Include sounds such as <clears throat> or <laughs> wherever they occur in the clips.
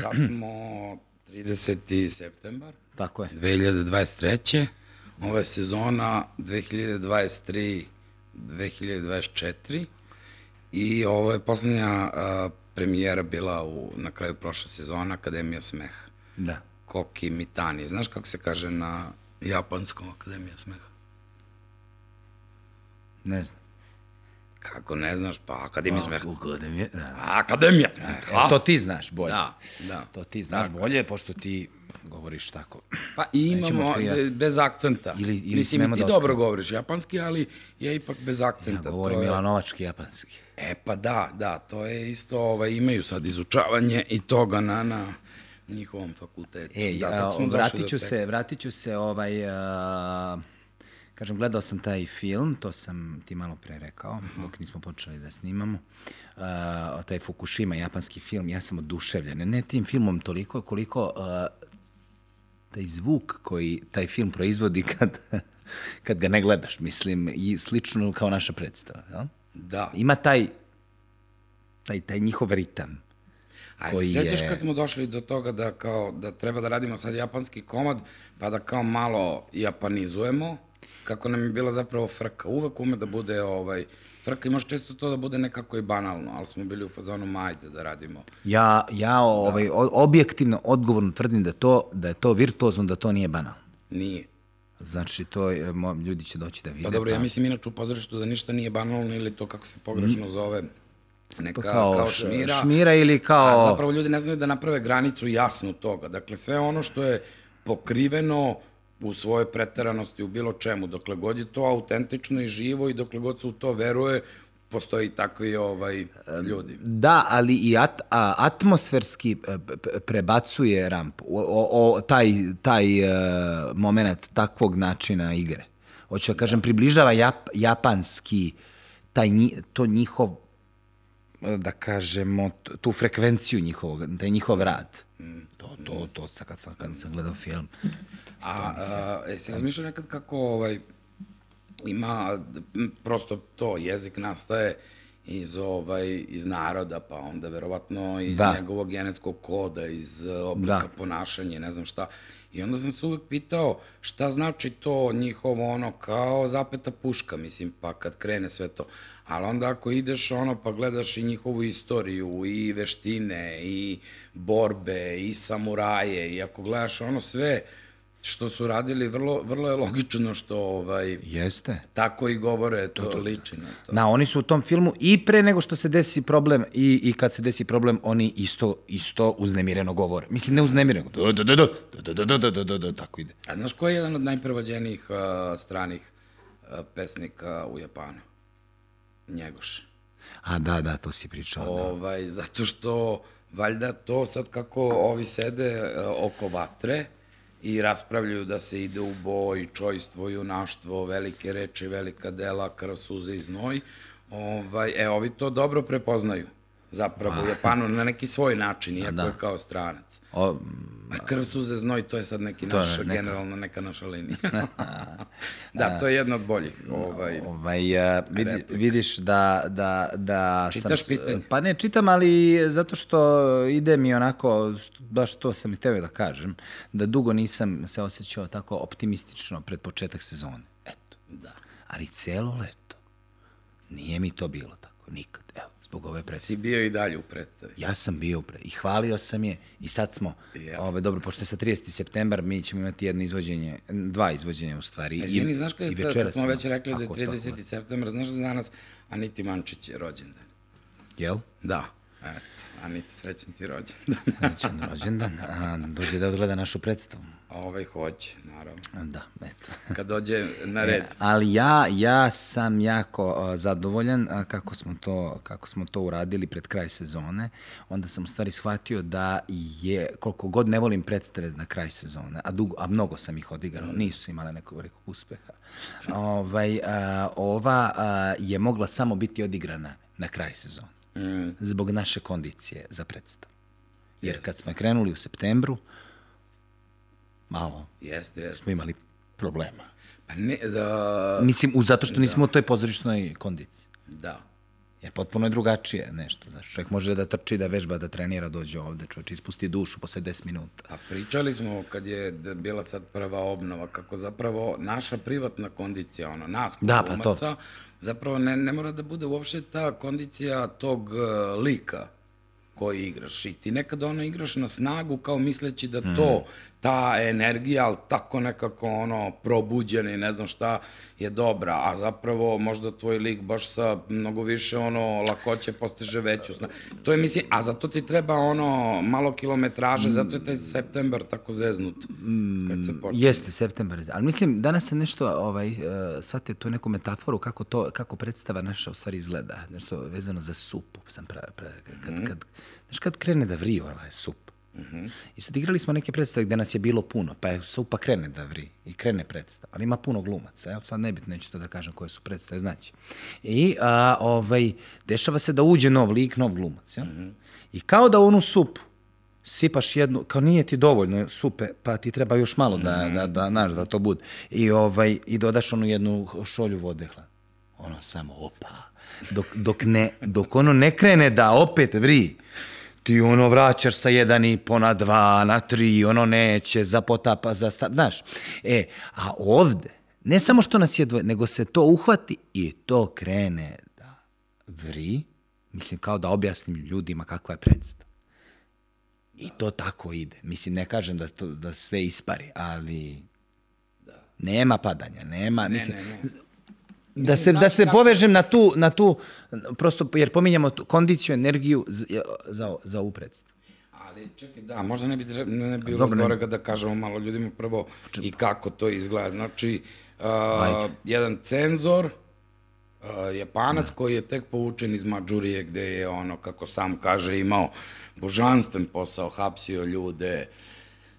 sad smo 30. septembar Tako je. 2023. Ovo je sezona 2023-2024 i ovo je poslednja a, premijera bila u, na kraju prošle sezona Akademija smeha. Da. Koki Mitani. Znaš kako se kaže na japanskom Akademija smeha? Ne znam. Kako ne znaš? Pa Akademija smeha. Akademija, da. Akademija! E, to ti znaš bolje. Da, da. To ti znaš bolje, pošto ti govoriš tako. Pa imamo bez akcenta. Ili- ili Mislim, ti da dobro govoriš japanski, ali ja ipak bez Ja akcenta. govorim to je... Milanovački japanski. E pa da, da, to je isto, ovaj, imaju sad izučavanje i toga na, na njihovom fakultetu. E, da, ja, vratit ću se, vratit ću se, ovaj, a, kažem, gledao sam taj film, to sam ti malo pre rekao, dok nismo počeli da snimamo, a, taj Fukushima, japanski film, ja sam oduševljen, ne tim filmom toliko, koliko a, taj zvuk koji taj film proizvodi <laughs> kad, kad ga ne gledaš, mislim, i slično kao naša predstava, jel? Da. Ima taj, taj, taj njihov ritam. A koji se sećaš je- kad smo došli do toga da kao da treba da radimo sad japanski komad, pa da kao malo japanizujemo, kako nam je bila zapravo frka. Uvek ume da bude ovaj, frka i može često to da bude nekako i banalno, ali smo bili u fazonu majde da radimo. Ja, ja ovaj, o- objektivno, odgovorno tvrdim da, to, da je to virtuozno, da to nije banalno. Nije. Znači, to je, mo, ljudi će doći da vide. Pa dobro, ja mislim inače u pozorištu da ništa nije banalno ili to kako se pogrešno zove neka Pa kao, kao, šmira. šmira ili kao- A zapravo ljudi ne znaju da naprave granicu jasnu toga. Dakle, sve ono što je pokriveno u svojoj preteranosti u bilo čemu, dokle god je to autentično i živo i dokle god se u to veruje, postoji takvi ovaj, ljudi. Da, ali i at, a, atmosferski e, prebacuje rampu. O, o, o, taj taj uh, moment takvog načina igre. Hoću da kažem, približava jap, japanski taj, to njihov e, da kažemo, tu frekvenciju njihovog, taj njihov rad. To, to, to sa kad sam, kad sam gledao film. A, a e, se razmišlja nekad kako ovaj, ima prosto to, jezik nastaje iz, ovaj, iz naroda, pa onda verovatno iz Da. njegovog genetskog koda, iz eh, oblika da. ponašanja, ne znam šta. I onda sam se uvek pitao šta znači to njihovo ono kao zapeta puška, mislim, pa kad krene sve to. Ali onda ako ideš ono pa gledaš i njihovu istoriju i veštine i borbe i samuraje i ako gledaš ono sve što su radili, vrlo, vrlo je logično što ovaj, Jeste. tako i govore, to, to, liči na to. Na, oni su u tom filmu i pre nego što se desi problem i, i kad se desi problem, oni isto, isto uznemireno govore. Mislim, ne uznemireno, da, da, da, da, da, da, da, da, da, da, da, tako ide. A znaš ko je jedan od najprevođenijih uh, stranih uh, pesnika u Japanu? Njegoš. A da, da, to si pričao. Da. Ovaj, zato što, valjda to sad kako ovi sede uh, oko vatre i raspravljaju da se ide u boj, čojstvo, junaštvo, velike reči, velika dela, krv, suze i znoj, ovaj, e, ovi to dobro prepoznaju. Zapravo, u Japanu na neki svoj način, iako da. je kao stranac. O, A krv, suze, znoj, to je sad neki To naš, neka- generalno neka naša linija. <laughs> da, to je jedna od boljih. Ovaj, ovaj, uh, vidi, vidiš da, da, da Čitaš sam... pitanje? Pa ne, čitam, ali zato što ide mi onako, što, baš to sam i tebe da kažem, da dugo nisam se osjećao tako optimistično pred početak sezone. Eto. da. Ali celo leto nije mi to bilo tako, nikad. Evo, zbog ove predstave. Si bio i dalje u predstavi. Ja sam bio pre i hvalio sam je i sad smo, Ja. ove, dobro, pošto je sa 30. septembar, mi ćemo imati jedno izvođenje, dva izvođenja u stvari. E, Izvini, znaš kad, i kad, kad smo već rekli da je ako to 30. septembar, znaš da danas Aniti Mančić je rođendan? Jel? Da. Eto, Anita, srećan ti rođendan. <laughs> Srećan rođendan, a, dođe da odgleda našu predstavu. ovaj hoće, naravno. A, Da, eto. <laughs> Kad dođe na red. Ali ja, ja sam jako a, zadovoljan a, kako smo, to, kako smo to uradili pred kraj sezone. Onda sam u stvari shvatio da je, koliko god ne volim predstave na kraj sezone, a, dugo, a mnogo sam ih odigrao, nisu imale nekog velikog uspeha, ovaj, a, ova a, je mogla samo biti odigrana na kraj sezone. Mm, Zbog naše kondicije za predstavu. Jer kad smo krenuli u septembru, malo jeste, jeste. smo imali problema. Pa ne, da, Mislim, zato što nismo u toj pozorišnoj kondiciji. da. Jer potpuno je drugačije nešto. Znaš, čovjek može da trči, da vežba, da trenira, dođe ovde, čovjek ispusti dušu posle 10 minuta. A pričali smo kad je bila sad prva obnova, kako zapravo naša privatna kondicija, ono, nas Da, pa glumaca, zapravo ne, ne mora da bude uopšte ta kondicija tog uh, lika koji igraš. I ti nekad ono igraš na snagu kao misleći da to, ta energija, ali tako nekako ono probuđena i ne znam šta je dobra, a zapravo možda tvoj lik baš sa mnogo više ono lakoće postiže veću snagu. To je mislim, a zato ti treba ono malo kilometraže, zato je taj septembar tako zeznut kad se počne. Jeste, septembar. je- Ali mislim, danas sam nešto, ovaj, uh, shvatio tu neku metaforu kako to, kako predstava naša u stvari izgleda. Nešto vezano za supu sam pra, pra, kad, kad, znaš, kad krene da vri ovaj sup. I sad igrali smo neke predstave gde nas je bilo puno, pa je supa krene da vri i krene predstava, ali ima puno glumaca, evo sad nebitno, neću to da kažem koje su predstave, znači. I a, ovaj, dešava se da uđe nov lik, nov glumac, ja? I kao da onu supu sipaš jednu, kao nije ti dovoljno supe, pa ti treba još malo da, da, da, znaš, da to bude. I, ovaj, i dodaš onu jednu šolju vode hlad. Ono samo, opa. Dok, dok, ne, dok ono ne krene da opet vri, ti ono vraćaš sa jedan i po na dva, na tri, ono neće, za potapa, za stav, znaš. E, a ovde, ne samo što nas je dvoje, nego se to uhvati i to krene da vri, mislim kao da objasnim ljudima kakva je predstava. I to tako ide. Mislim, ne kažem da, to, da sve ispari, ali nema padanja, nema, mislim, da se, da se povežem na tu, na tu, prosto, jer pominjamo tu kondiciju, energiju za, za, za ovu predstavu. Ali čekaj, da, možda ne bi, ne, ne bi bilo zgorega da kažemo malo ljudima prvo i kako to izgleda. Znači, uh, Ajde. jedan cenzor, uh, Japanac koji je tek povučen iz Mađurije gde je ono, kako sam kaže, imao božanstven posao, hapsio ljude,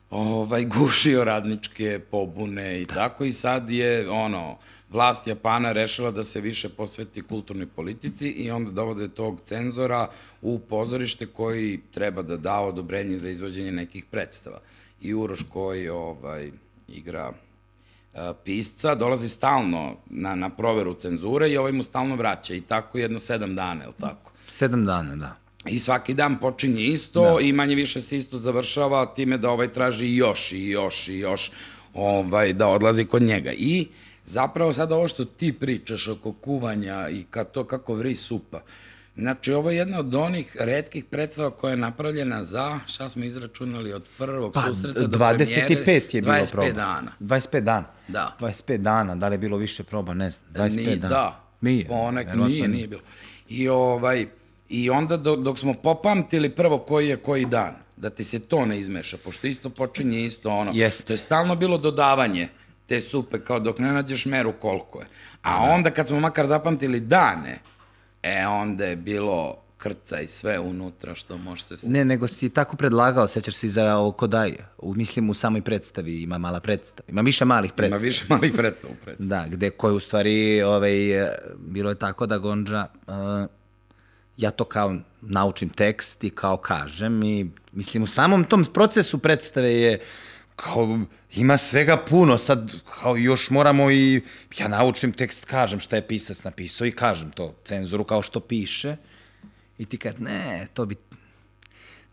ovaj, <laughs> gušio radničke pobune i tako i sad je ono, vlast Japana rešila da se više posveti kulturnoj politici i onda dovode tog cenzora u pozorište koji treba da da odobrenje za izvođenje nekih predstava. I Uroš koji ovaj, igra a, pisca, dolazi stalno na, na proveru cenzure i ovaj mu stalno vraća i tako jedno sedam dana, je li tako? Sedam dana, da. I svaki dan počinje isto da. i manje više se isto završava time da ovaj traži još i još i još ovaj, da odlazi kod njega. I zapravo sad ovo što ti pričaš oko kuvanja i ka to kako vri supa, Znači, ovo je jedna od onih redkih predstava koja je napravljena za, šta smo izračunali, od prvog Pa, susreta do 25 premijere, je bilo 25 proba. dana. 25 dana. Da. 25 dana, da li je bilo više proba, ne znam. 25 nije, dana. Da, Nije. Ponek, nije, nije bilo. I, ovaj, I onda dok, dok smo popamtili prvo koji je koji dan, da ti se to ne izmeša, pošto isto počinje isto ono. Jeste. To je stalno bilo dodavanje te supe, kao dok ne nađeš meru koliko je. A onda kad smo makar zapamtili dane, e onda je bilo krca i sve unutra što može se... Ne, nego si tako predlagao, sećaš se i za ovo Kodaj. U, mislim, u samoj predstavi ima mala predstava. Ima više malih Ima predstava. više malih predstava u predstavu. Da, gde koje u stvari, ovaj, e, bilo je tako da Gondža, uh, ja to kao naučim tekst i kao kažem i mislim u samom tom procesu predstave je kao ima svega puno, sad kao još moramo i ja naučim tekst, kažem šta je pisac napisao i kažem to cenzuru kao što piše i ti kaže ne, to bi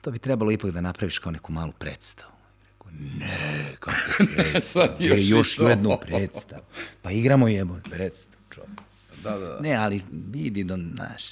to bi trebalo ipak da napraviš kao neku malu predstavu. Rekao, ne, kako <laughs> predstavu? Sad još još jednu predstavu. Pa igramo jebo predstavu, čovjek. Da, da, da. Ne, ali vidi do naš,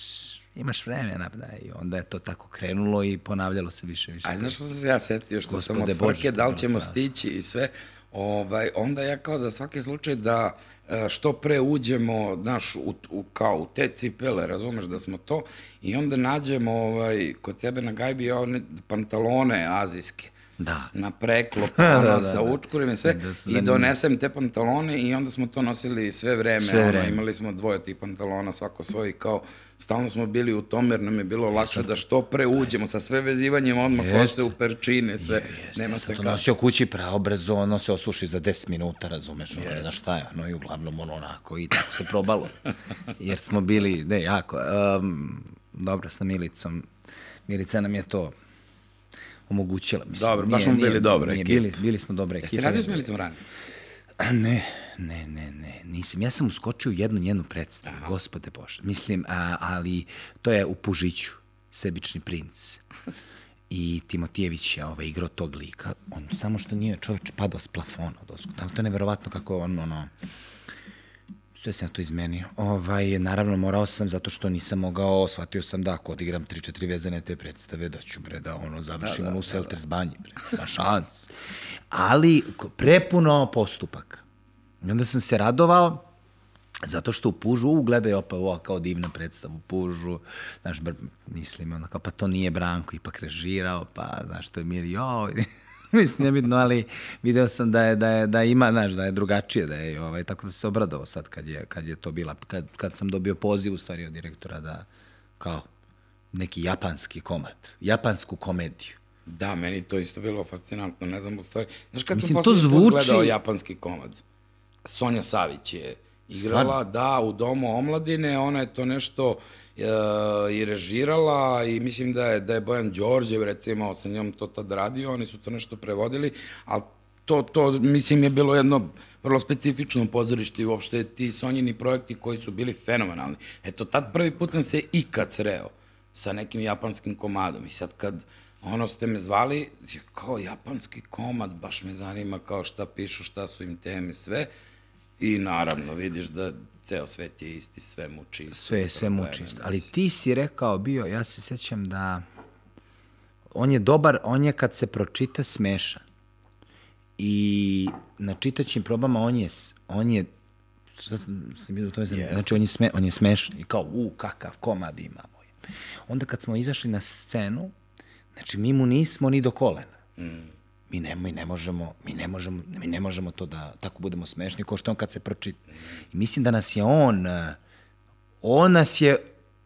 imaš vremena, da, i onda je to tako krenulo i ponavljalo se više, više. A znaš što sam se ja setio, što sam Gospode od Bože, da li ćemo stvar. stići i sve, ovaj, onda ja kao za svaki slučaj da e, što pre uđemo, znaš, u, u, kao u te cipele, razumeš da smo to, i onda nađemo ovaj, kod sebe na gajbi one pantalone azijske, Da. na preklop, <laughs> ono, da, da, sa da. učkurima i sve, Da i donesem te pantalone i onda smo to nosili sve vreme, Sve ono, vreme. imali smo dvoje tih pantalona, svako svoj, kao, stalno smo bili u tom, jer nam je bilo lakše da što pre uđemo, sa sve vezivanjem odmah kose u perčine, sve, nema Ja se sam to kako. nosio kući praobrazo, ono se osuši za 10 minuta, razumeš, ono, ne znaš šta je, ono i uglavnom ono onako i tako se probalo. <laughs> Jer smo bili, ne, jako, um, dobro sa Milicom, Milica nam je to omogućila. Mislim, Dobro, baš smo bili dobra nije, ekipa. Bili, bili smo dobra Jeste ekipa. radio s Milicom ranije? Ne, ne, ne, ne, nisam. Ja sam uskočio u jednu njenu predstavu, Aha. gospode Bože. Mislim, a, ali to je u Pužiću, Sebični princ. I Timotijević je ovaj, igrao tog lika. On samo što nije čovječ padao s plafona. Od to je neverovatno kako on, ono, sve sam ja to izmenio. Ovaj, naravno, morao sam, zato što nisam mogao, shvatio sam da ako odigram 3-4 vezane te predstave, da ću, bre, da ono, završim da, da, u Selters da, da. banji, bre, ma šans. Ali, prepuno postupak. I onda sam se radovao, Zato što u Pužu, u, gledaj opa, ovo kao divna predstava u Pužu, znaš, br, mislim, ono, kao, pa to nije Branko ipak režirao, pa, znaš, to je mir, joj, <laughs> mislim, nebitno, ali video sam da je, da je, da ima, znaš, da je drugačije, da je, ovaj, tako da se obradovao sad kad je, kad je to bila, kad, kad sam dobio poziv u stvari od direktora da, kao, neki japanski komad, japansku komediju. Da, meni to isto bilo fascinantno, ne znam u stvari. Znaš, kad Mislim, sam to zvuči... gledao japanski komad, Sonja Savić je igrala, Stvarno? da, u Domu omladine, ona je to nešto i režirala i mislim da je, da je Bojan Đorđev, recimo, sa njom to tad radio, oni su to nešto prevodili, ali to, to, mislim, je bilo jedno vrlo specifično pozorište i uopšte ti Sonjini projekti koji su bili fenomenalni. Eto, tad prvi put sam se ikad sreo sa nekim japanskim komadom i sad kad ono ste me zvali, kao japanski komad, baš me zanima kao šta pišu, šta su im teme, sve. I naravno, vidiš da ceo svet je isti, sve muči isto. Sve, sve muči isto. Ali ti si rekao bio, ja se sećam da on je dobar, on je kad se pročita smešan. I na čitaćim probama on je, on je šta sam, sam vidio to je yes. znači on je, sme, on je smešan i kao, u, kakav komad ima moj. Onda kad smo izašli na scenu, znači mi mu nismo ni do kolena. Mm mi ne, mi ne možemo, mi ne možemo, mi ne možemo to da tako budemo smešni kao što on kad se pročita. I mislim da nas je on, on nas je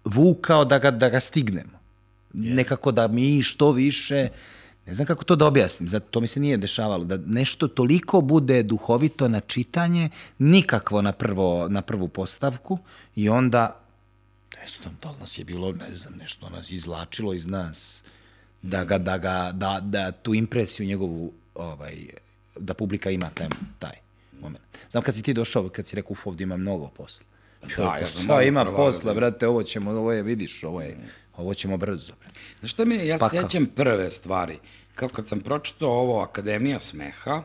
vukao da ga, da ga stignemo. Yes. Nekako da mi što više, ne znam kako to da objasnim, zato to mi se nije dešavalo, da nešto toliko bude duhovito na čitanje, nikakvo na, prvo, na prvu postavku i onda, ne znam, da li nas je bilo, ne znam, nešto nas izlačilo iz nas, da, ga, da, ga, da, da tu impresiju njegovu, ovaj, da publika ima taj, taj moment. Znam kad si ti došao, kad si rekao, uf, ovdje ima mnogo posla. Da, ja šta ima posla, brate, ovo ćemo, ovo je, vidiš, ovo je, ovo ćemo brzo. Brate. Znaš šta mi, ja pa sećam prve stvari, kao kad sam pročitao ovo Akademija smeha,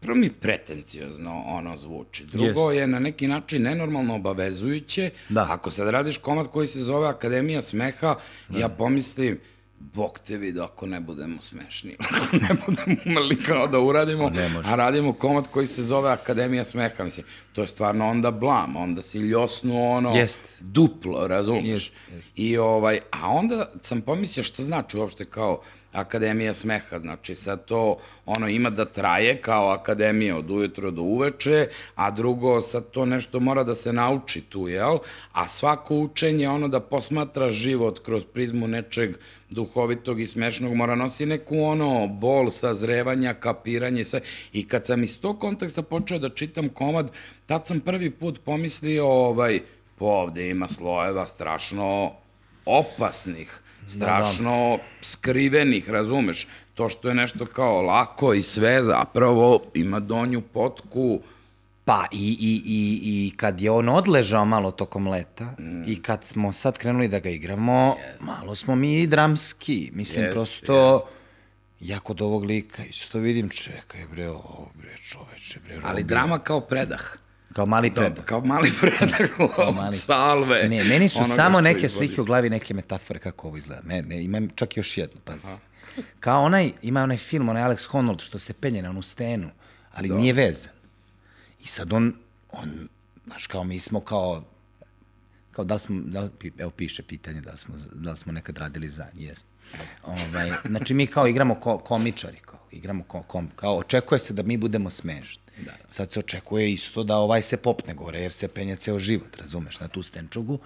prvo mi pretenciozno ono zvuči. Drugo yes. je na neki način nenormalno obavezujuće. Da. Ako sad radiš komad koji se zove Akademija smeha, da. ja pomislim, Bog te vidi ako ne budemo smešni, <laughs> ako ne budemo umeli kao da uradimo, a radimo komad koji se zove Akademija smeha, mislim, to je stvarno onda blam, onda si ljosnu ono jest. duplo, razumiješ? Jest, jest. I ovaj, a onda sam pomislio što znači uopšte kao Akademija smeha, znači sad to ono ima da traje kao akademija od ujutro do uveče, a drugo sad to nešto mora da se nauči tu, jel? A svako učenje ono da posmatra život kroz prizmu nečeg duhovitog i smešnog mora nosi neku ono bol, sazrevanja, kapiranje, sve. I kad sam iz tog konteksta počeo da čitam komad, tad sam prvi put pomislio ovaj, po ovde ima slojeva strašno opasnih strašno da, da. skrivenih, razumeš? To što je nešto kao lako i sve, zapravo ima donju potku, Pa i, i, i, i kad je on odležao malo tokom leta mm. i kad smo sad krenuli da ga igramo, yes. malo smo mi i dramski. Mislim, yes, prosto, yes. ja kod ovog lika isto vidim, čekaj bre, ovo bre, čoveče, bre, Ali drama kao predah. Kao mali predah. Kao mali predah <laughs> kao mali... salve. Ne, meni su samo neke izvodi. slike u glavi, neke metafore kako ovo izgleda. Ne, ne, imam čak još jednu, pazi. Aha. Kao onaj, ima onaj film, onaj Alex Honnold što se penje na onu stenu, ali Dobre. nije vezan. I sad on, on, znaš, kao mi smo kao, kao da li smo, da li, evo piše pitanje da li smo, da li smo nekad radili za, jesmo. Ovaj, znači mi kao igramo ko, komičari, kao, igramo ko, kom, kao očekuje se da mi budemo smešni. Da. Sad se očekuje isto da ovaj se popne gore, jer se penje ceo život, razumeš, na tu stenčugu.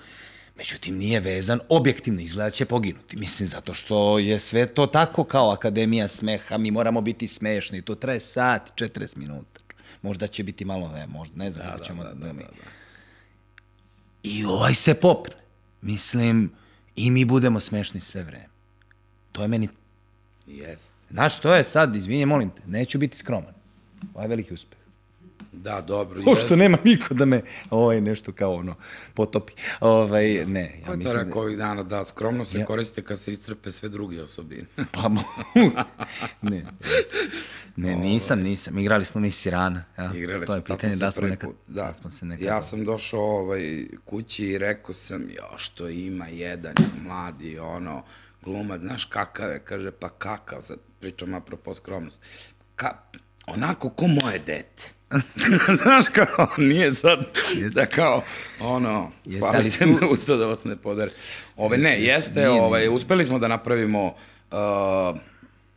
Međutim, nije vezan, objektivno izgleda da će poginuti. Mislim, zato što je sve to tako kao Akademija smeha, mi moramo biti smešni, to traje sat, 40 minuta. Možda će biti malo, ne, možda, ne znam, da, da, ćemo da, da, da, da. I ovaj se popne. Mislim, i mi budemo smešni sve vreme. To je meni... Yes. Znaš, to je sad, izvinje, molim te, neću biti skroman. Ovo je veliki uspeh. Da, dobro. Pošto jest. nema niko da me ovaj, nešto kao ono potopi. Ovaj, ne, ja Ja to mislim... rekao ovih dana, da, skromno se Ja- koriste kad se iscrpe sve druge osobine. <laughs> Pa mo... <laughs> ne, ne, nisam, nisam. Igrali smo mi Sirana. Ja. Igrali to je smo, pitanje da smo nekad... da. da smo se nekad... Ja sam došao ovaj, kući i rekao sam, jo, što ima jedan mladi, ono, glumac, znaš kakav je, kaže, pa kakav, sad pričam apropo skromnost, Ka, onako ko moje dete. <laughs> znaš kao, nije sad da kao, ono, Jeste, hvala se tu- me usta da vas ne podere. Ove, ne, jeste, Nije, nije. ovaj, uspeli smo da napravimo uh,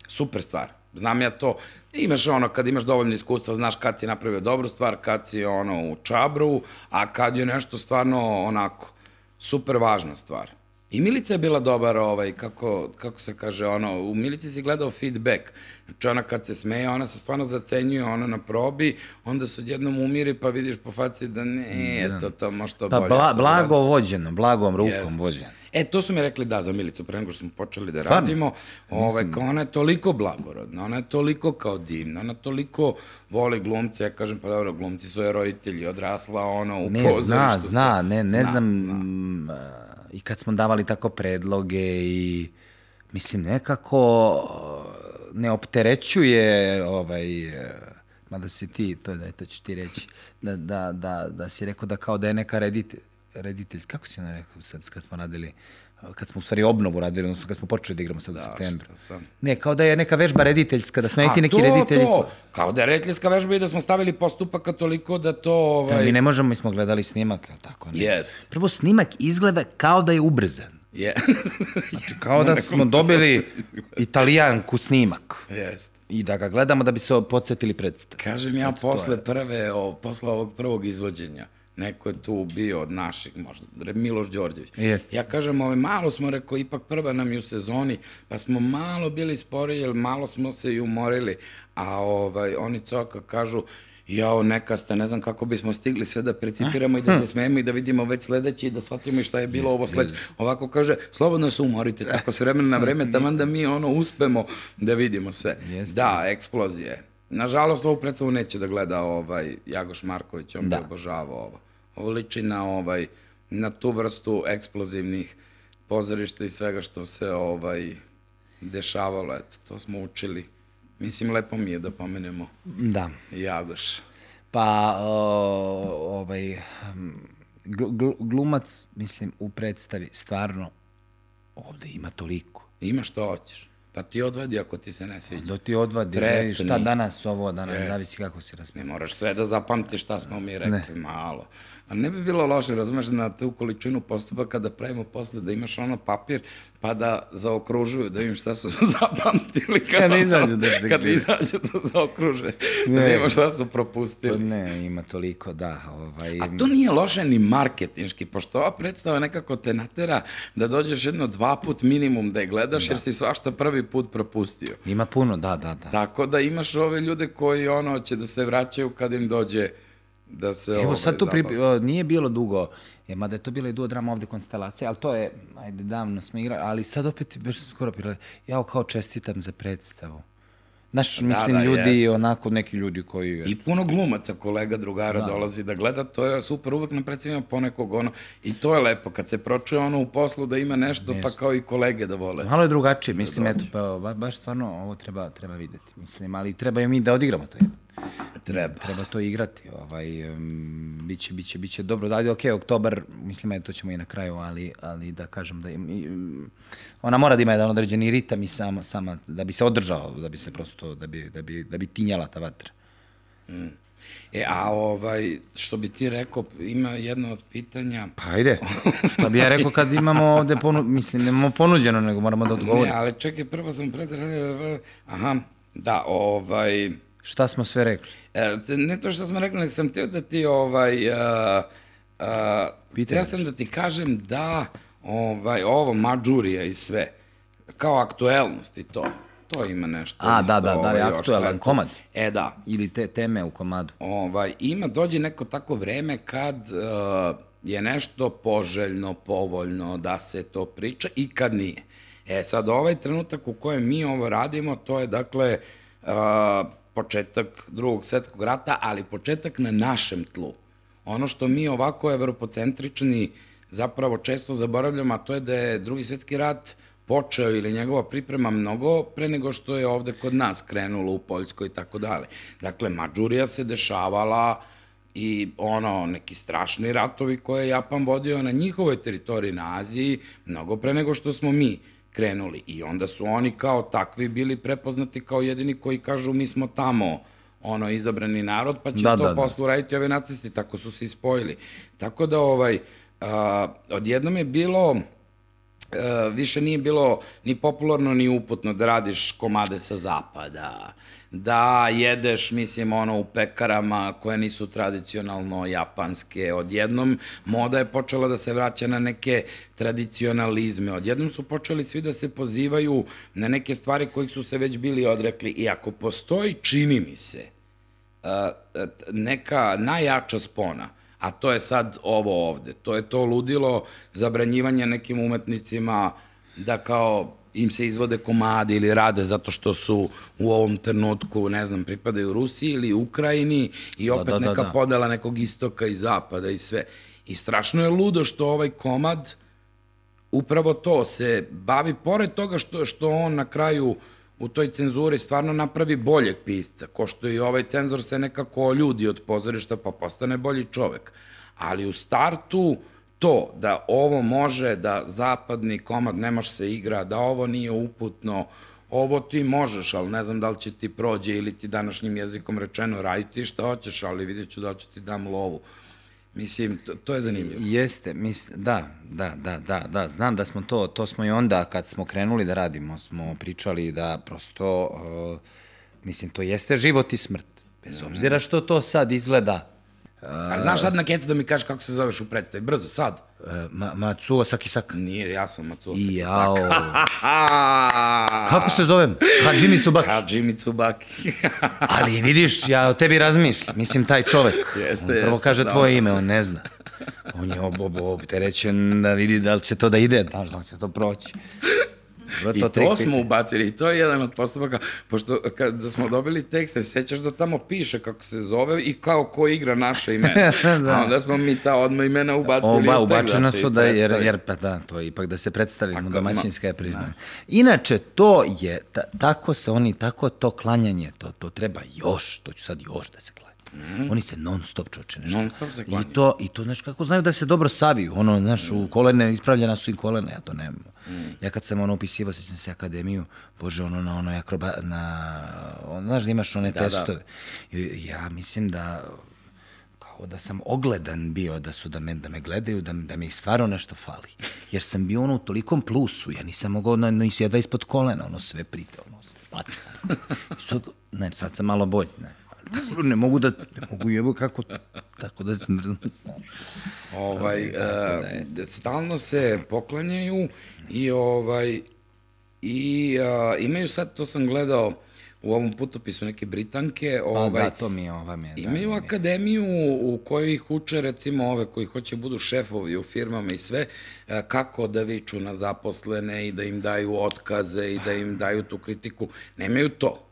super stvar. Znam ja to. Imaš ono, kad imaš dovoljno iskustva, znaš kad si napravio dobru stvar, kad si ono u čabru, a kad je nešto stvarno onako super važna stvar. I Milica je bila dobar, ovaj, kako, kako se kaže, ono, u Milici si gledao feedback. Znači ona kad se smeje, ona se stvarno zacenjuje, ona na probi, onda se odjednom umiri pa vidiš po faci da ne, to, to može to Pa bolje. bla, se blago vođeno, blagom rukom Jeste. vođeno. E, to su mi rekli da za Milicu, pre nego što smo počeli da Stvarno? radimo. Ove, kao ona je toliko blagorodna, ona je toliko kao divna, ona toliko voli glumce, ja kažem, pa dobro, glumci su joj roditelji, odrasla ona u Ne, pozorištu. zna, sa- zna, ne, ne Zna, znam, zna. I kad smo davali tako predloge i, mislim, nekako uh, ne opterećuje, ovaj, uh, mada si ti, to, da, to ćeš ti reći, da, da, da, da si rekao da kao da je neka reditelj, reditelj, kako si ona rekao sad kad smo radili, kad smo u stvari obnovu radili, odnosno kad smo počeli da igramo sad u septembru. sam? Ne, kao da je neka vežba rediteljska, da smo i ti neki to, reditelji. to, kao da je rediteljska vežba i da smo stavili postupaka toliko da to... Da, Ovaj, mi ne možemo, mi smo gledali snimak, jel tako? Ne? Jest. Prvo, snimak izgleda kao da je ubrzan. Je. <laughs> Kao da smo dobili <laughs> italijanku snimak Jest. i da ga gledamo da bi se podsjetili predstav. Kažem ja posle prve, o, posle ovog prvog izvođenja, neko je tu bio od naših, možda, Miloš Đorđević. Jeste. Ja kažem, ovaj, malo smo, rekao, ipak prva nam je u sezoni, pa smo malo bili spori, jer malo smo se i umorili, a ovaj, oni coka kažu, jao, neka ste, ne znam kako bismo stigli sve da precipiramo i da <laughs> se smijemo i da vidimo već sledeći i da shvatimo i šta je bilo ovo sledeće. Ovako kaže, slobodno se umorite, tako s vremena na vreme, <laughs> taman da mi ono uspemo da vidimo sve. Jeste, da, eksplozije. Nažalost, ovu predstavu neće da gleda ovaj Jagoš Marković, on da. bi obožavao ovo. Ovo liči na, ovaj, na tu vrstu eksplozivnih pozorišta i svega što se ovaj, dešavalo. Eto, to smo učili. Mislim, lepo mi je da pomenemo Da. Jagoš. Pa, o, ovaj, glu- glu- glumac, mislim, u predstavi, stvarno, ovde ima toliko. Ima što hoćeš. Pa ti odvedi ako ti se ne sviđa. Da ti odvadi, Trepni. šta danas ovo, danas, Jest. zavisi kako se razmišlja. Ne moraš sve da zapamtiš šta smo mi rekli, malo. A ne bi bilo loše, razumeš, na tu količinu postupaka da pravimo posle, da imaš ono papir, pa da zaokružuju, da im šta su <laughs> zapamtili. Kad izađu da te Kad izađu da zaokruže, da Ne. ima šta su Pa propustili. Ne, ima toliko, da. Ovaj, A to nije loše ni marketinški, pošto ova predstava nekako te natera da dođeš jedno dva put minimum da je gledaš, jer si svašta prvi put propustio. Ima puno, da, da, da. Tako da imaš ove ljude koji ono će da se vraćaju kad im dođe da se Evo ovaj, sad tu pri, o, nije bilo dugo, je, mada je to bila i duodrama ovde konstelacija, ali to je, ajde, davno smo igrali, ali sad opet, baš skoro prilaz, ja kao čestitam za predstavu. Znaš, mislim, da, ljudi, jest. onako, neki ljudi koji... I puno glumaca, kolega, drugara dolazi da gleda, to je super, uvek na predstavima ponekog ono, i to je lepo, kad se pročuje ono u poslu da ima nešto, pa kao i kolege da vole. Malo je drugačije, mislim, eto, pa, ba, baš stvarno ovo treba, treba videti, mislim, ali treba i mi da odigramo to. Treba. Treba to igrati, ovaj, um, biće, biće, biće dobro. Da, ok, oktobar, mislim, to ćemo i na kraju, ali, ali da kažem da im, um, ona mora da ima jedan određeni ritam i sama, sama, da bi se održao, da bi se prosto, da bi, da bi, da bi tinjala ta vatra. E, a ovaj, što bi ti rekao, ima jedno od pitanja, Pa ajde, šta bi ja rekao kad imamo ovde, ponu, mislim, nemamo ponuđeno, nego moramo da ne, odgovorimo. ali čekaj, prvo sam pretradio, aha, da, ovaj, Šta smo sve rekli? E, ne to što smo rekli, nego sam teo da ti, ovaj, uh, Pitaj teo me sam da ti kažem da, ovaj, ovo, mađurija i sve, kao aktuelnost i to, to ima nešto. A, isto, da, da, da, je ovaj, aktuelan komad. E, da, Ili te teme u komadu. ovaj, ima, dođe neko tako vreme kad uh, je nešto poželjno, povoljno da se to priča i kad nije. E sad, ovaj trenutak u kojem mi ovo radimo, to je dakle uh, početak drugog svetskog rata, ali početak na našem tlu. Ono što mi ovako evropocentrični zapravo često zaboravljamo, a to je da je drugi svetski rat počeo ili njegova priprema mnogo pre nego što je ovde kod nas krenulo u Poljskoj i tako dalje. Dakle, Mađurija se dešavala i ono, neki strašni ratovi koje je Japan vodio na njihovoj teritoriji na Aziji, mnogo pre nego što smo mi krenuli. I onda su oni kao takvi bili prepoznati kao jedini koji kažu mi smo tamo ono izabrani narod, pa će da, to da, da. posle uraditi ove nacisti, tako su se ispojili. Tako da ovaj, a, odjednom je bilo E, više nije bilo ni popularno ni uputno da radiš komade sa zapada, da jedeš, mislim, ono, u pekarama koje nisu tradicionalno japanske. Odjednom moda je počela da se vraća na neke tradicionalizme. Odjednom su počeli svi da se pozivaju na neke stvari kojih su se već bili odrekli. I ako postoji, čini mi se, e, neka najjača spona, a to je sad ovo ovde. To je to ludilo zabranjivanja nekim umetnicima da kao im se izvode komadi ili rade zato što su u ovom trenutku, ne znam, pripadaju Rusiji ili Ukrajini i da, opet da, da, neka da. podela nekog istoka i zapada i sve. I strašno je ludo što ovaj komad upravo to se bavi, pored toga što, što on na kraju uh, u toj cenzuri stvarno napravi boljeg pisca, ko što i ovaj cenzor se nekako ljudi od pozorišta pa postane bolji čovek. Ali u startu to da ovo može, da zapadni komad ne može se igra, da ovo nije uputno, ovo ti možeš, ali ne znam da li će ti prođe ili ti današnjim jezikom rečeno raditi šta hoćeš, ali vidjet ću da li ću ti dam lovu. Mislim, to, to je zanimljivo. Jeste, mis, da, da, da, da, da, znam da smo to, to smo i onda kad smo krenuli da radimo, smo pričali da prosto, uh, mislim, to jeste život i smrt. Bez obzira što to sad izgleda A znaš sad na kecu da mi kažeš kako se zoveš u predstavi? Brzo, sad. E, ma, Matsuo Sakisaka. Nije, ja sam Matsuo Sakisaka. <laughs> kako se zovem? Hadži Tsubaki. Hadži Mitsubaki. <laughs> Ali vidiš, ja o tebi razmišljam. Mislim, taj čovek. <laughs> Jeste, on prvo jeste, kaže da. tvoje ime, on ne zna. On je ob, ob, opterećen da vidi da li će to da ide, da li će to proći. I to, to smo ubacili, i to je jedan od postupaka, pošto kada smo dobili tekste, sećaš da tamo piše kako se zove i kao ko igra naše imena. <laughs> da. A onda smo mi ta odma imena ubacili. Oba, ubačena da su da, jer, jer pa da, to je ipak da se predstavimo, domaćinska je prižna. Da. Inače, to je, ta, tako se oni, tako to klanjanje, to, to treba još, to ću sad još da se klanja. Mm. Oni se non stop čoče, nešto. Non stop se klanjaju. I to, I to, znaš, kako znaju da se dobro saviju, ono, znaš, mm. u kolene, ispravljena su i kolene, ja to nemam. Mm. Ja kad sam ono upisivao, sećam se akademiju, bože, ono na onoj akroba, na, on, znaš da imaš one da, da. testove. Da. Ja mislim da kao da sam ogledan bio da su da me, da me gledaju, da, da mi stvarno nešto fali. Jer sam bio ono u tolikom plusu, ja nisam mogao, na, nisi jedva ispod kolena, ono sve prite, ono sve <laughs> ne, sad sam malo bolji, ne ne mogu da, ne mogu jebo kako, tako da smrznu. Ovaj, da, uh, stalno se poklanjaju i ovaj, i uh, imaju sad, to sam gledao, u ovom putopisu neke Britanke. Ovaj, pa da, to mi je ova mi je. Imaju da, akademiju u kojoj ih uče recimo ove koji hoće budu šefovi u firmama i sve, kako da viču na zaposlene i da im daju otkaze i da im daju tu kritiku. Nemaju to.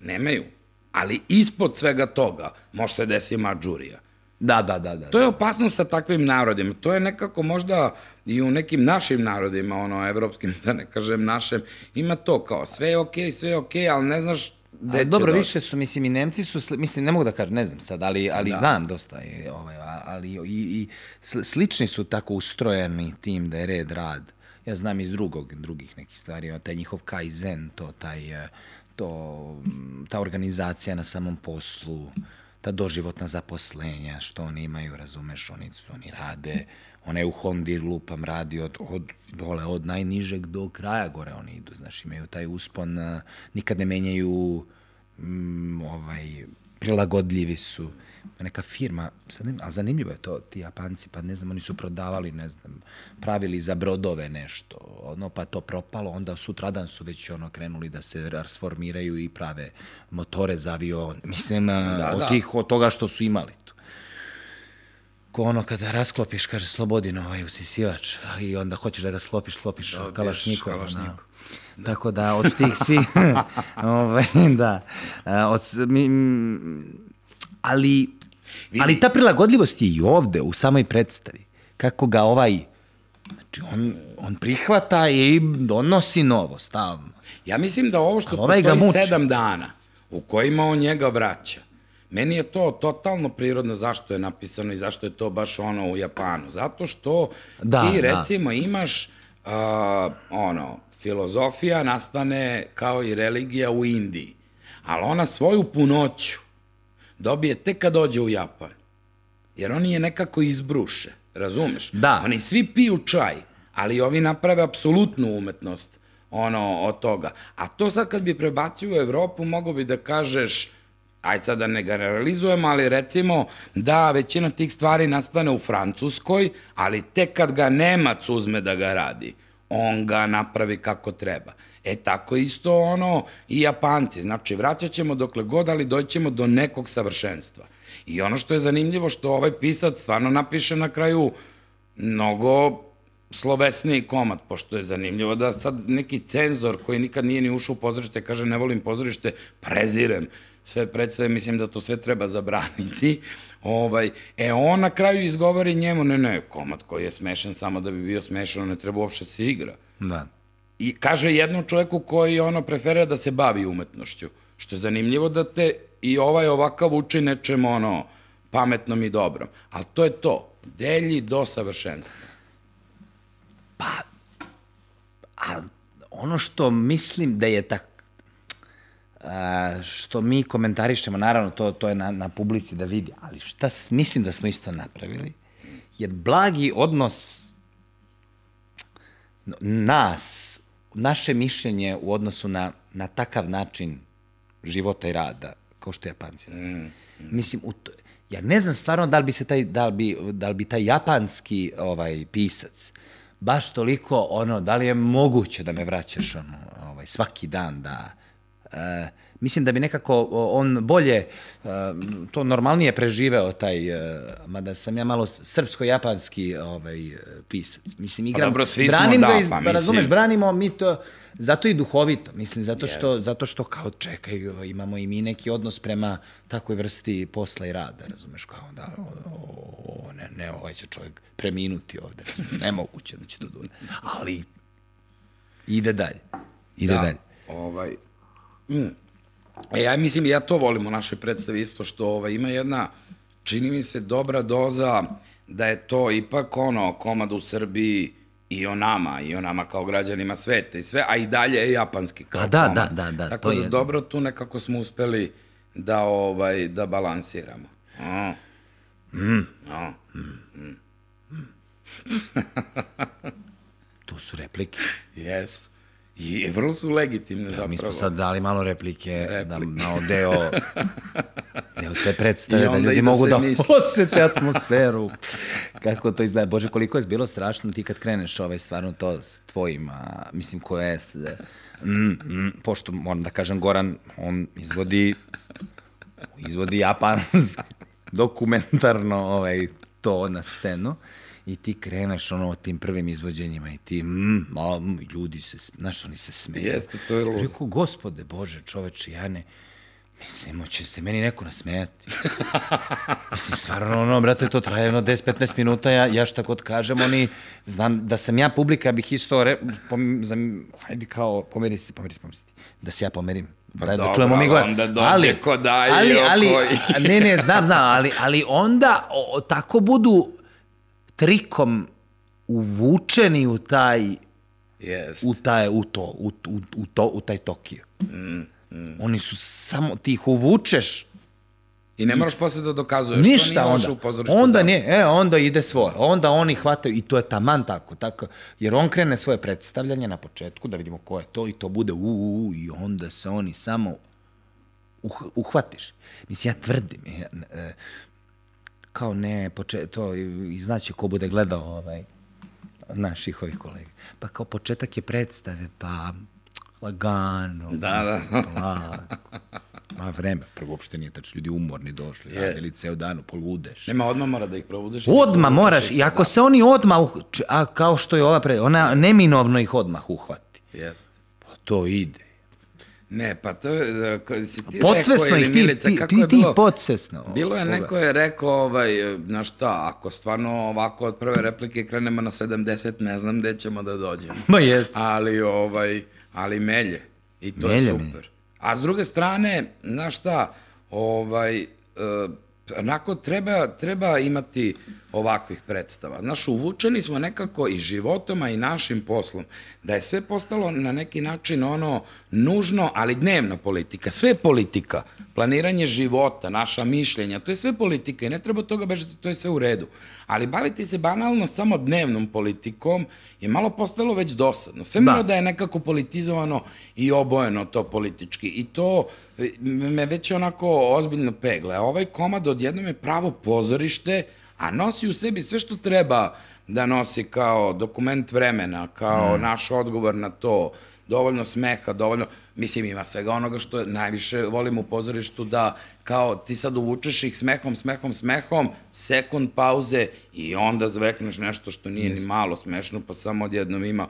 Nemaju. Ali ispod svega toga može se desi mađurija. Da, da, da, da. To je opasnost sa takvim narodima. To je nekako možda i u nekim našim narodima, ono, evropskim, da ne kažem našem, ima to kao sve je okej, okay, sve je okej, okay, ali ne znaš gde će Dobro, doći. više su, mislim, i Nemci su, mislim, ne mogu da kažem, ne znam sad, ali, ali da. znam dosta, je, ovaj, ali i, i slični su tako ustrojeni tim da je red rad. Ja znam iz drugog, drugih nekih stvari, taj njihov kaizen, to, taj, to, ta organizacija na samom poslu, ta doživotna zaposlenja što oni imaju, razumeš, oni, oni rade, ona je u Hondi lupam radi od, od dole, od najnižeg do kraja gore oni idu, znaš, imaju taj uspon, nikad ne menjaju mm, ovaj, prilagodljivi su neka firma, sad ne, a zanimljivo je to, ti Japanci, pa ne znam, oni su prodavali, ne znam, pravili za brodove nešto, ono, pa to propalo, onda sutradan su već ono krenuli da se rasformiraju i prave motore za avion, <laughs> mislim, da, od, da. Tih, od toga što su imali tu. ko ono kada rasklopiš, kaže Slobodin ovaj usisivač, i onda hoćeš da ga sklopiš, sklopiš Dobiješ kalašnikov. kalašnikov. Da. Tako da od tih svih, <laughs> ovaj, da, od, mi, ali, ali ta prilagodljivost je i ovde, u samoj predstavi. Kako ga ovaj, znači on, on prihvata i donosi novo, stalno. Ja mislim da ovo što ovaj postoji sedam dana u kojima on njega vraća, meni je to totalno prirodno zašto je napisano i zašto je to baš ono u Japanu. Zato što Da, ti da. recimo imaš uh, ono, filozofija nastane kao i religija u Indiji, ali ona svoju punoću dobije tek kad dođe u Japan. Jer oni je nekako izbruše, razumeš? Da. Oni svi piju čaj, ali ovi naprave apsolutnu umetnost ono, od toga. A to sad kad bi prebacio u Evropu, mogo bi da kažeš, aj sad da ne generalizujemo, ali recimo da većina tih stvari nastane u Francuskoj, ali tek kad ga Nemac uzme da ga radi, on ga napravi kako treba. E tako isto ono i Japanci, znači vraćat ćemo dokle god, ali doćemo do nekog savršenstva. I ono što je zanimljivo, što ovaj pisac stvarno napiše na kraju mnogo slovesniji komad, pošto je zanimljivo da sad neki cenzor koji nikad nije ni ušao u pozorište kaže ne volim pozorište, prezirem sve predstave, mislim da to sve treba zabraniti. Ovaj, e, on na kraju izgovori njemu, ne, ne, komad koji je smešan samo da bi bio smešan, ne treba uopšte da se igra. Da. I kaže jednom čoveku koji ono preferira da se bavi umetnošću. Što je zanimljivo da te i ovaj ovakav uči nečem ono pametnom i dobrom. Ali to je to. Delji do savršenstva. A ono što mislim da je tak, a, što mi komentarišemo, naravno to, to je na, na publici da vidi, ali šta mislim da smo isto napravili, je blagi odnos nas, naše mišljenje u odnosu na, na takav način života i rada, kao što Japanci rade. Mislim, u to, ja ne znam stvarno da li bi se taj, da li bi, da li bi taj japanski ovaj, pisac baš toliko, ono, da li je moguće da me vraćaš ono, ovaj, svaki dan, da... E, mislim da bi nekako o, on bolje, e, to normalnije preživeo taj, e, mada sam ja malo srpsko-japanski ovaj, pisac. Mislim, igram, dobro, svi smo, branim da, ga, iz, pa mislim- razumeš, branimo mi to, zato i duhovito, mislim, zato što, zato što kao čekaj, imamo i mi neki odnos prema takvoj vrsti posla i rada, razumeš, kao da, o, o, ne, ne, ovaj će čovjek preminuti ovde, razumeš, nemoguće da će to dune, ali ide dalje, ide da, dalje. Ovaj, mm. E, ja mislim, ja to volim u našoj predstavi isto, što ovaj, ima jedna, čini mi se, dobra doza da je to ipak ono, komad u Srbiji i o nama, i o nama kao građanima sveta i sve, a i dalje je japanski kao Pa da, komad. da, da, da, Tako to da je- dobro tu nekako smo uspeli da, ovaj, da balansiramo. A. Mm. A. <laughs> Tu su replike. Jesu. I vrlo su legitimne zapravo. Mi smo sad dali malo replike, da Replike. malo deo, <laughs> deo te predstave, da ljudi da mogu da misli. <laughs> osete atmosferu. Kako to izgleda. Bože, koliko je bilo strašno ti kad kreneš ovaj, stvarno to s tvojim, a, mislim, ko je, mm, mm, pošto moram da kažem, Goran, on izvodi, izvodi japanski, dokumentarno ovaj, to na scenu i ti kreneš ono tim prvim izvođenjima i ti, mm, ma, mm, ljudi se, znaš, oni se smeju. Jeste, to je ludo. Rekao, gospode Bože, čoveče, ja ne, mislim, će se meni neko nasmejati. <laughs> mislim, stvarno, ono, brate, to traje jedno 10-15 minuta, ja, ja šta god kažem, oni, znam da sam ja publika, bih isto, re, pom, zam, hajde kao, pomeri se, pomeri se, pomeri se, da se ja pomerim. Pa da, da dobro, čujemo mi ali gore. onda dođe ko daje ali, ali, koji. ne, ne, znam, znam, ali, ali onda o, tako budu trikom uvučeni u taj Yes. u, taj, u, to, u, u, u, to, u taj Tokio. Mm, Oni su samo, ti ih uvučeš, I ne moraš posle da dokazuješ. to ništa nije loše onda. u Onda da. nije, e, onda ide svoje. Onda oni hvataju, i to je taman tako, tako, jer on krene svoje predstavljanje na početku, da vidimo ko je to, i to bude u, u, u i onda se oni samo uh, uhvatiš. Mislim, ja tvrdim, ja, e, kao ne, poče, to, i, i znaće ko bude gledao ovaj, naših ovih kolega. Pa kao početak je predstave, pa lagano, Da, da. polako. Ma vreme, prvo uopšte nije tačno, ljudi umorni došli, Jest. radili ceo dan, poludeš. Nema, odmah mora da ih probudiš. Odma moraš, i ako se oni odmah, uh- a kao što je ova pre, ona neminovno ih odmah uhvati. Jeste. Pa to ide. Ne, pa to je, kad si ti Podsvesno rekao, ih, ti, Milica, ti, kako ti, je ti bilo, podsvesno. Bilo je neko je rekao, ovaj, na šta, ako stvarno ovako od prve replike krenemo na 70, ne znam gde ćemo da dođemo. Ma jest. Ali, ovaj, ali melje. I to je Melje, super. melje. A s druge strane, znaš šta, ovaj, uh, onako treba, treba imati ovakvih predstava. Znaš, uvučeni smo nekako i životom, a i našim poslom, da je sve postalo na neki način ono nužno, ali dnevna politika. Sve politika. Planiranje života, naša mišljenja, to je sve politika i ne treba toga bežati, to je sve u redu. Ali baviti se banalno samo dnevnom politikom je malo postalo već dosadno. Sve Da. da je nekako politizovano i obojeno to politički. I to e, me već onako ozbiljno pegle. A ovaj komad odjednom je pravo pozorište, a nosi u sebi sve što treba da nosi kao dokument vremena, kao Mm. naš odgovor na to, dovoljno smeha, dovoljno, mislim ima svega onoga što najviše volim u pozorištu da kao ti sad uvučeš ih smehom, smehom, smehom, sekund pauze i onda zvekneš nešto što nije ni malo smešno, pa samo odjednom ima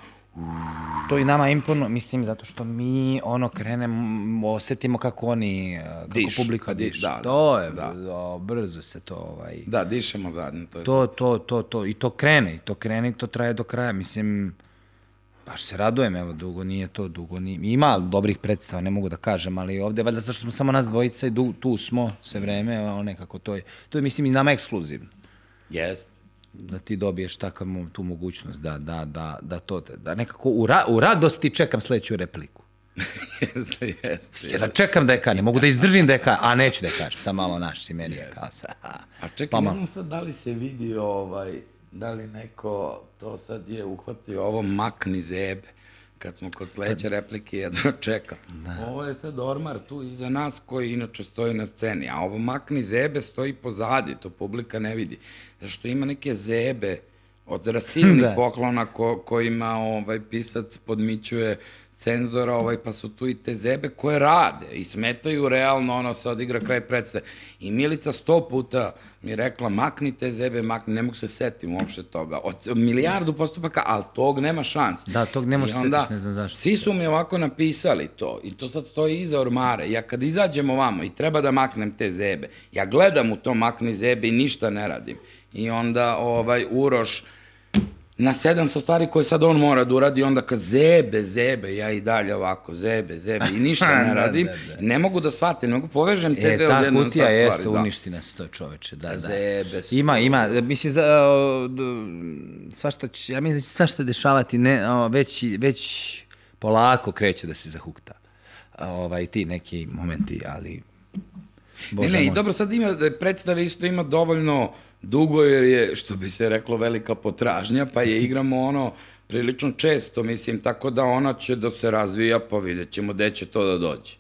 To i nama imponuje, mislim, zato što mi ono krenemo, osetimo kako oni, eh, kako Dišu, publika kad di- diše. da, to je, da. da. brzo se to, ovaj, Da, dišemo zajedno, to je to, to, to, to, i to krene, i to krene i to traje do kraja, mislim, baš se radujem, evo, dugo nije to, dugo nije, ima dobrih predstava, ne mogu da kažem, ali ovde, valjda zašto smo samo nas dvojica i du, tu smo sve vreme, ono nekako to je, to je, mislim, i nama ekskluzivno. Jest. Da ti dobiješ takav tu mogućnost da, da, da, da to, da nekako u, ra, u radosti čekam sledeću repliku. <laughs> jeste, jeste. Ja da čekam da je kažem, mogu da izdržim da je kažem, a neću da je kažem, sam malo naš i meni je kao sa, <laughs> A čekaj, Pa ne znam sad da li se vidi ovaj, da li neko to sad je uhvatio ovo makni zebe. Kad smo kod sledeće replike, jedno <laughs> čeka. Da. Ovo je sad ormar tu iza nas koji inače stoji na sceni, a ovo makni zebe stoji pozadi, to publika ne vidi. Zato što ima neke zebe od <laughs> rasilnih da. poklona ko, kojima ovaj pisac podmićuje cenzora, ovaj, pa su tu i te zebe koje rade i smetaju realno, ono se odigra kraj predstave. I Milica sto puta mi rekla, makni te zebe, makni, ne mogu se setim uopšte toga. Od milijardu postupaka, ali tog nema šans. Da, tog ne možeš setiš, ne znam zašto. Svi su mi ovako napisali to i to sad stoji iza ormare. Ja kad izađem ovamo i treba da maknem te zebe, ja gledam u to makni zebe i ništa ne radim. I onda ovaj Uroš na 700 stvari koje sad on mora da uradi, onda ka zebe, zebe, ja i dalje ovako, zebe, zebe, i ništa <laughs> Da, ne radim. da, da. Ne mogu da shvatim, ne mogu povežem te E, dve ta odjednom kutija sad jeste, stvari, da. uništi nas to čoveče, da, da. Zebe su. Ima, ima, mislim, za, o, svašta će, ja mislim da će svašta dešavati, ne, o, već, već polako kreće da se zahukta. A, Ovaj, ti neki momenti, ali... Ne, ne, i dobro, sad ima, predstave isto ima dovoljno dugo, jer je, što bi se reklo, velika potražnja, pa je igramo ono prilično često, mislim, tako da ona će da se razvija, pa vidjet ćemo gde će to da dođe.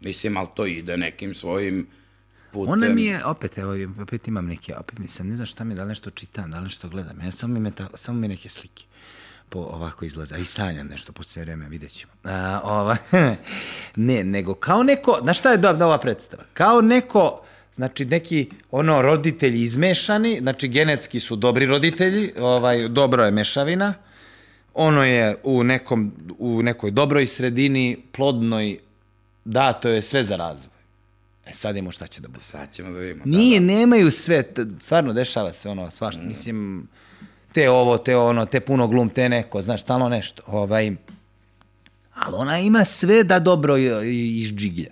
Mislim, ali to ide nekim svojim putem. Ona mi je, opet, evo, opet imam neke, opet mi sam, ne znam šta mi, je, da li nešto čitam, da li nešto gledam, ja samo mi, meta, samo mi neke slike po, ovako izlaze, a i sanjam nešto po sve vreme, vidjet ćemo. A, ova, <laughs> ne, nego kao neko, znaš šta je dobra ova predstava? Kao neko, znači neki ono roditelji izmešani, znači genetski su dobri roditelji, ovaj, dobro je mešavina, ono je u, nekom, u nekoj dobroj sredini, plodnoj, da, to je sve za razvoj. E sad imamo šta će da bude. Sad ćemo da vidimo. Nije, nemaju sve, stvarno dešava se ono svašta, mislim, te ovo, te ono, te puno glum, te neko, znaš, stalno nešto, ovaj, ali ona ima sve da dobro i- i- izđiglja.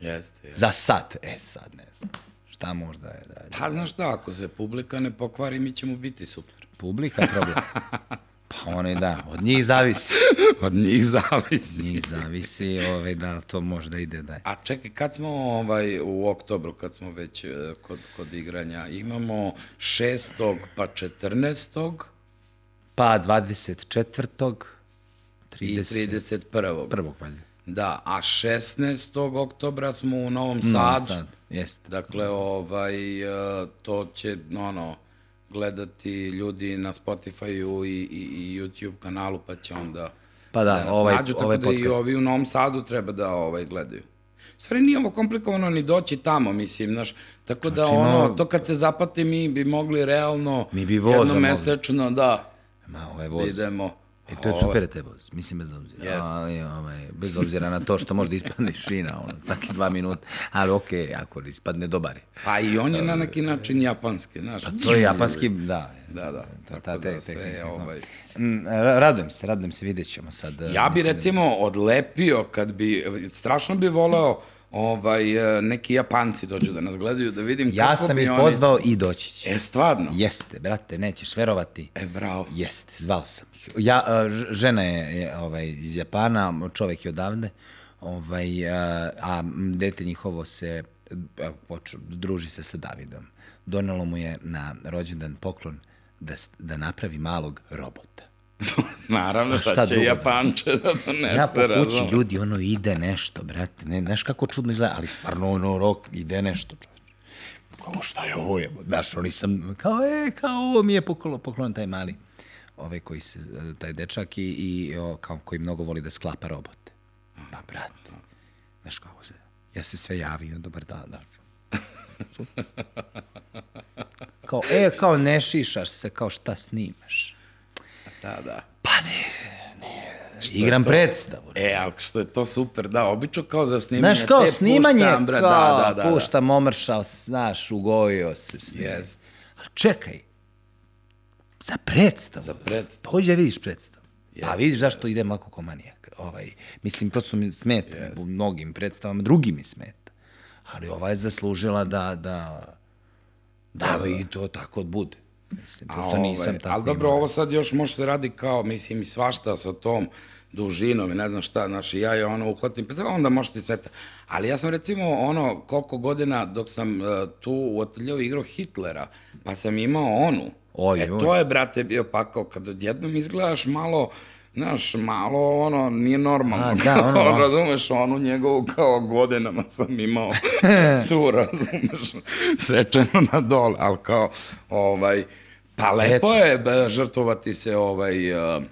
Da, jeste. Za sad, e sad ne znam, šta možda je da Pa znaš šta, ako se publika ne pokvari, mi ćemo biti super. publika problem. <laughs> Pa oni da, od njih zavisi. <laughs> Od njih zavisi. Od njih zavisi ovaj, da to možda ide da je. A čekaj, kad smo ovaj, u oktobru, kad smo već e, kod, kod igranja, imamo 6. pa 14. Pa 24. i 30. 31. Prvog, valjda. Da, a 16. oktobra smo u Novom Sadu. Sad, jeste. Dakle, ovaj, e, to će, ono, gledati ljudi na Spotify-u i, i, i YouTube kanalu, pa će onda Pa da, nas ovaj- nađu, tako ovaj da i podcast. ovi u Novom Sadu treba da ovaj, gledaju. stvari nije ovo komplikovano ni doći tamo, mislim, znaš, tako da Znači, ono, no- to kad se zapati mi bi mogli realno Mi bi mogli. jednomesečno, da, Ma, ovo je voz. idemo. E, to je super te voz, mislim bez obzira. Jest. Ali, ovaj, bez obzira na to što možda ispadne šina, ono, taki dva minuta. Ali okej, ako ispadne dobar je. Pa i on je na neki način japanski, znaš. To je japanski, da. Da, da, To, ta da te, tehnika, da. ovaj... Mm, ra- Radujem se, radujem se, vidjet ćemo sad. Ja bi da- recimo odlepio kad bi, strašno bi voleo ovaj, eh, neki Japanci dođu da nas gledaju, da vidim Ja kako sam bi ih oni... pozvao i doći će. E, stvarno? Jeste, brate, nećeš verovati. E, bravo. Jeste, zvao sam ih. Ja, a, ž- žena je, je ovaj, iz Japana, čovek je odavde, ovaj, a, a m, dete njihovo se a, počeo, druži se sa Davidom. Donelo mu je na rođendan poklon da, da napravi malog robota. <laughs> Naravno, šta, šta će Japanče da donese, Ja po kući, razumeš? ljudi, ono ide nešto, brate, ne, znaš kako čudno izgleda, ali stvarno ono rok, ide nešto, čovječ. Kao šta je ovo je, znaš, oni sam, kao e, kao ovo mi je poklon, poklon taj mali, ovaj koji se, taj dečak i, i o, kao koji mnogo voli da sklapa robote. Pa, brate, znaš kako se, ja se sve javio, dobar dan, da. <laughs> Kao, e, kao ne šišaš se, kao šta snimaš. Da, da. Igram predstavu. E, ali što je to super, da, obično kao za snimanje. Znaš, kao te snimanje, puštam, bre, kao, da, da, da, da. puštam, omršao, znaš, ugojio se s. Jest. Ali čekaj, za predstavu. Za predstavu. Dođi da vidiš predstavu. pa Jest, vidiš zašto idem ako ko manijak. Ovaj, mislim, prosto mi smeta u mnogim predstavama, drugi mi smeta. Ali ova je zaslužila da, da, da, i to tako bude. Mislim, A, prosto nisam ovaj, tako Ali dobro, imao. ovo sad još može se radi kao, mislim, i svašta sa tom dužinom i ne znam šta, znači ja je ono uhvatim, pa onda možete i sveta. Ali ja sam recimo ono koliko godina dok sam uh, tu u ateljevu igrao Hitlera, pa sam imao onu. Oj, e, to je, brate, bio pakao, kad odjednom izgledaš malo, znaš, malo ono, nije normalno. A, da, <laughs> ono- razumeš, onu njegovu kao godinama sam imao <laughs> tu, razumeš, <laughs> sečeno na dole, ali kao, ovaj, pa lepo je be, žrtvovati se ovaj, uh,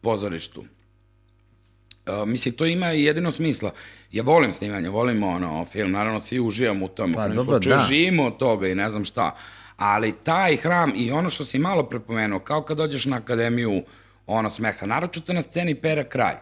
pozorištu. Uh, mislim, to ima i jedino smisla. Ja volim snimanje, volim ono, film, naravno svi uživamo u tome. Pa, dobro, slučaju da. živimo od toga i ne znam šta. Ali taj hram i ono što si malo prepomenuo, kao kad dođeš na akademiju ono smeha, naročito na sceni Pera Kralj,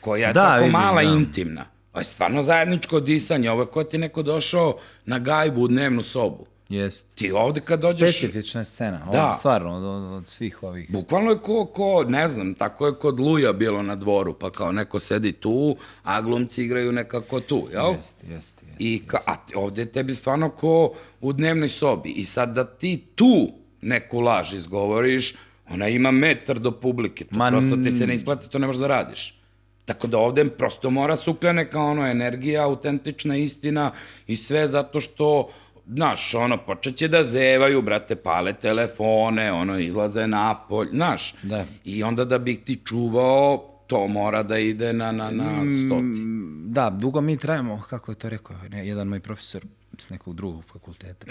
koja je Da, tako vidiš, mala da. intimna. Ovo je stvarno zajedničko disanje, ovo je ko ti neko došao na gajbu u dnevnu sobu. Jest. Ti ovde kad dođeš... Specifična scena, Da. da. stvarno, od, od, od svih ovih. Bukvalno je ko, ko, ne znam, tako je kod Luja bilo na dvoru, pa kao neko sedi tu, a glumci igraju nekako tu, jel? Jeste, jeste, jeste. I ka, a ovde tebi stvarno ko u dnevnoj sobi. I sad da ti tu neku laž izgovoriš, ona ima metar do publike. To Ma prosto ti se ne isplati, to ne možeš da radiš. Tako da ovde prosto mora suklja neka ono energija, autentična istina i sve zato što Znaš, ono, počeće da zevaju, brate, pale telefone, ono, izlaze napolj, znaš. Da. I onda da bi ti čuvao, to mora da ide na, na, na stoti. Da, dugo mi trajamo, kako je to rekao, ne, jedan moj profesor s nekog drugog fakulteta.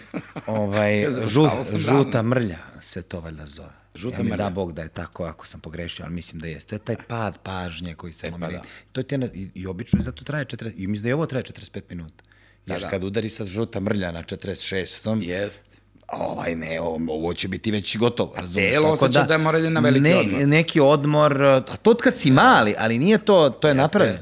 <laughs> ovaj, žut, žuta mrlja se to valjda zove. Žuta ja mi mrlja. da Bog da je tako, ako sam pogrešio, ali mislim da jeste. To je taj pad pažnje koji se E, e, pa da. To je tjena, i, I obično i zato traje 40, i mislim da i ovo traje 45 minuta. Jer da. kad udari sad žuta mrlja na 46. Jest. ovaj ne, ovo, će biti već gotovo, razumiješ? telo osjeća da mora ide na veliki ne, odmor. Neki odmor, a to od kad si mali, ali nije to, to je napravljeno.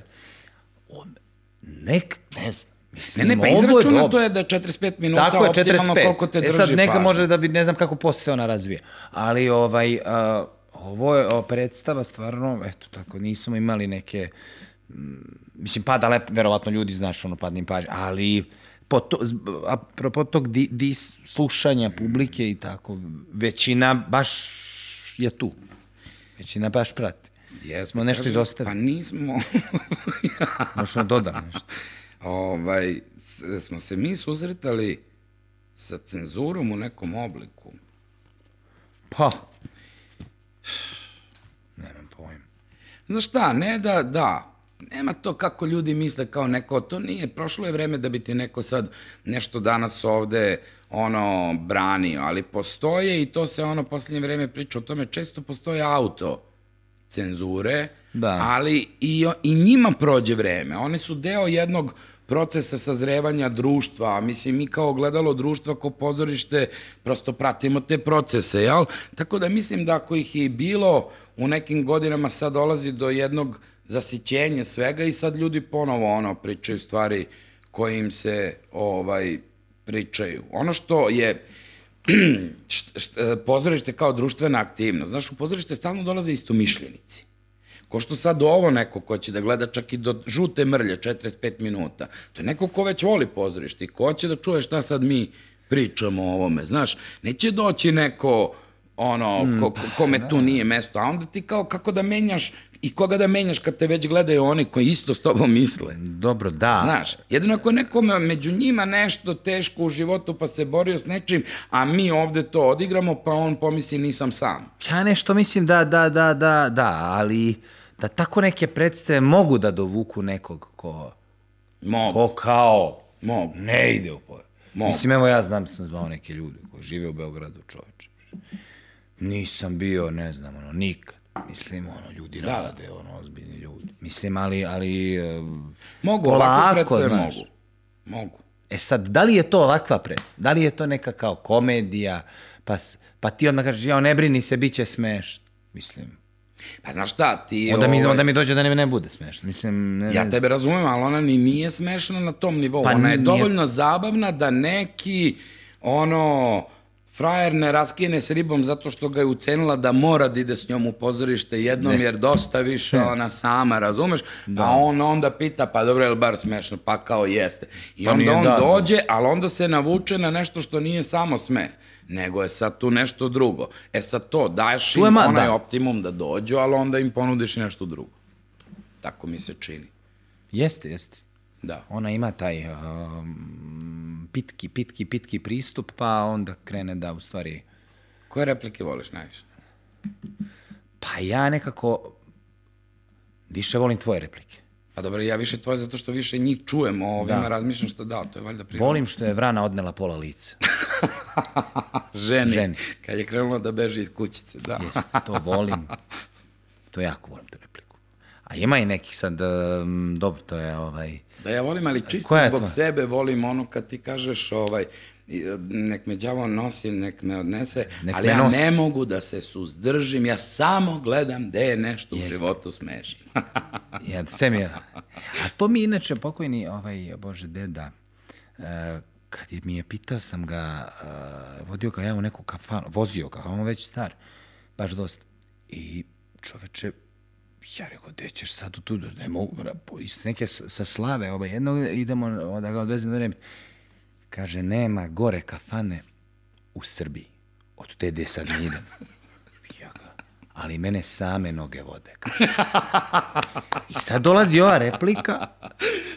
Nek, ne znam. Mislim, Ne, ne, pa izračunato dobro. je da je 45 minuta Tako je, optimalno 45. koliko te e drži sad neka pažnja. može da ne znam kako posle se ona razvija. Ali ovaj, a, ovo je o, predstava stvarno, eto tako, nismo imali neke, mm, mislim, pada lep, verovatno ljudi, znaš, ono, padne im pažnja, ali po to, apropo tog di, di slušanja publike i tako, većina baš je tu. Većina baš prati. Jesmo, Smo nešto izostavili. Pa nismo. <laughs> Možda dodam nešto. ovaj, smo se mi susretali sa cenzurom u nekom obliku. Pa, <sighs> nemam pojma. Znaš šta, ne da, da, nema to kako ljudi misle kao neko, to nije, prošlo je vreme da bi ti neko sad nešto danas ovde ono branio, ali postoje i to se ono poslednje vreme priča o tome, često postoje auto cenzure, Da. ali i, i njima prođe vreme. One su deo jednog procesa sazrevanja društva, mislim, mi kao gledalo društva, ko pozorište, prosto pratimo te procese, jel? Tako da mislim da ako ih je bilo u nekim godinama, sad dolazi do jednog zasićenja svega i sad ljudi ponovo ono pričaju stvari koje im se ovaj pričaju. Ono što je <clears throat> št, št, pozorište kao društvena aktivnost, znaš, u pozorište stalno dolaze istomišljenici. Ko što sad ovo neko ko će da gleda čak i do žute mrlje 45 minuta, to je neko ko već voli pozorište i ko će da čuje šta sad mi pričamo o ovome, znaš, neće doći neko ono, ko, ko, kome tu nije mesto, a onda ti kao kako da menjaš i koga da menjaš kad te već gledaju oni koji isto s tobom misle. Dobro, da. Znaš, jedino ako je nekome među njima nešto teško u životu pa se borio s nečim, a mi ovde to odigramo pa on pomisli nisam sam. Ja nešto mislim da, da, da, da, da, ali da tako neke predstave mogu da dovuku nekog ko, Mogu, ko kao mogu. ne ide u poje. Mogu. Mislim, evo ja znam, sam zvao neke ljude koji žive u Beogradu, čoveče. Nisam bio, ne znam, ono, nikad. Mislim, ono, ljudi Da. rade, ono, ozbiljni ljudi. Mislim, ali, ali... e, Mogu, polako, predstave znaš. mogu. Mogu. E sad, da li je to ovakva predstava? Da li je to neka kao komedija? Pa, pa ti odmah kažeš, ja, ne brini se, bit će smešno. Mislim, Pa znaš šta, ti... onda mi, ovaj, onda mi dođe da ne, ne bude smešno. Mislim, ne, Ja tebe razumem, ali ona ni nije smešna na tom nivou. Pa ona je nije. dovoljno zabavna da neki, ono, frajer ne raskine s ribom zato što ga je ucenila da mora da ide s njom u pozorište jednom, jer dosta više ona sama, razumeš? A on onda pita, pa dobro, je li bar smešno? Pa kao jeste. I Pa onda on da, da. dođe, ali onda se navuče na nešto što nije samo smeh nego je sad tu nešto drugo. E sad to, daješ im ma- onaj da. optimum da dođu, ali onda im ponudiš nešto drugo. Tako mi se čini. Jeste, jeste. Da. Ona ima taj um, pitki, pitki, pitki pristup, pa onda krene da u stvari... Koje replike voliš najviše? Pa ja nekako više volim tvoje replike. Pa dobro, ja više tvoje zato što više njih čujem, o ovima Da. razmišljam što da, to je valjda prirodno. Volim što je vrana odnela pola lica. <laughs> ženi, ženi. Kad je krenula da beži iz kućice, da. Jeste, to volim. To jako volim tu repliku. A ima i neki sad, um, dobro, to je ovaj... Da ja volim, ali čisto Koja je zbog tvoja? sebe volim ono kad ti kažeš ovaj, e, nek me đavo nosi, nek me odnese, Nek ali me ja nosi. ne mogu da se suzdržim, ja samo gledam gde je nešto u životu smešno. Ja, sve mi je... A to mi inače pokojni, ovaj, bože, deda, uh, kad je, mi je pitao sam ga, uh, vodio ga ja u neku kafanu, vozio ga, on već star, baš dosta. I čoveče, ja rekao, gde ćeš sad u tu, ne mogu, iz neke sa slave, ovaj, jednog idemo da ga odvezem do Remi. Kaže, nema gore kafane u Srbiji. Od te gde sad ne idem. Ja ga, ali mene same noge vode. kaže. I sad dolazi ova replika,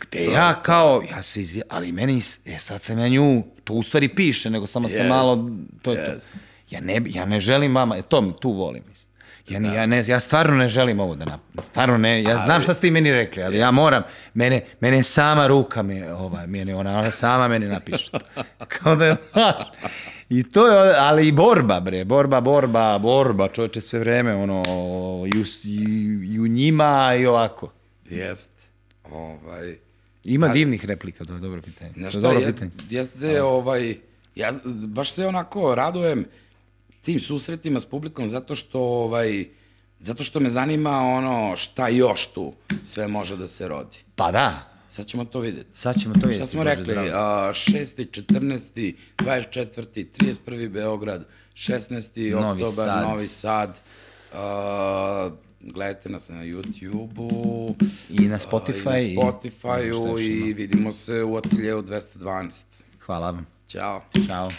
gde ja kao, ja se izvijam, ali meni, e, sad sam ja nju, to u stvari piše, nego samo sam Jest, malo, to je to. jest. Ja ne, ja ne želim vama, e, to mi tu volim. mislim. Ja, ni, ja, ne, ja stvarno ne želim ovo da napravim. Stvarno ne, ja znam šta ste i meni rekli, ali ja moram, mene, mene sama ruka mi, je, ovaj, meni ona, ona sama meni napiše. <laughs> Kao da je, I to je, ali i borba, bre, borba, borba, borba, čovječe sve vreme, ono, i u, i, u njima i ovako. Jest. Ovaj, Ima divnih replika, to je dobro pitanje. Znaš to je šta, dobro je, pitanje. jeste, ovaj, ja baš se onako radujem tim susretima s publikom zato što, ovaj, zato što me zanima ono šta još tu sve može da se rodi. Pa da, Sad ćemo to videti. sad ćemo to vidjeti. Šta smo Bože rekli? A, 6. 14. 24. 31. Beograd, 16. Novi oktobar, Sad. Novi Sad. A, gledajte nas na YouTube-u. I na a, Spotify, I i- na Spotify-u i ima. vidimo se u ateljeu 212. Hvala vam. Ćao. Ćao.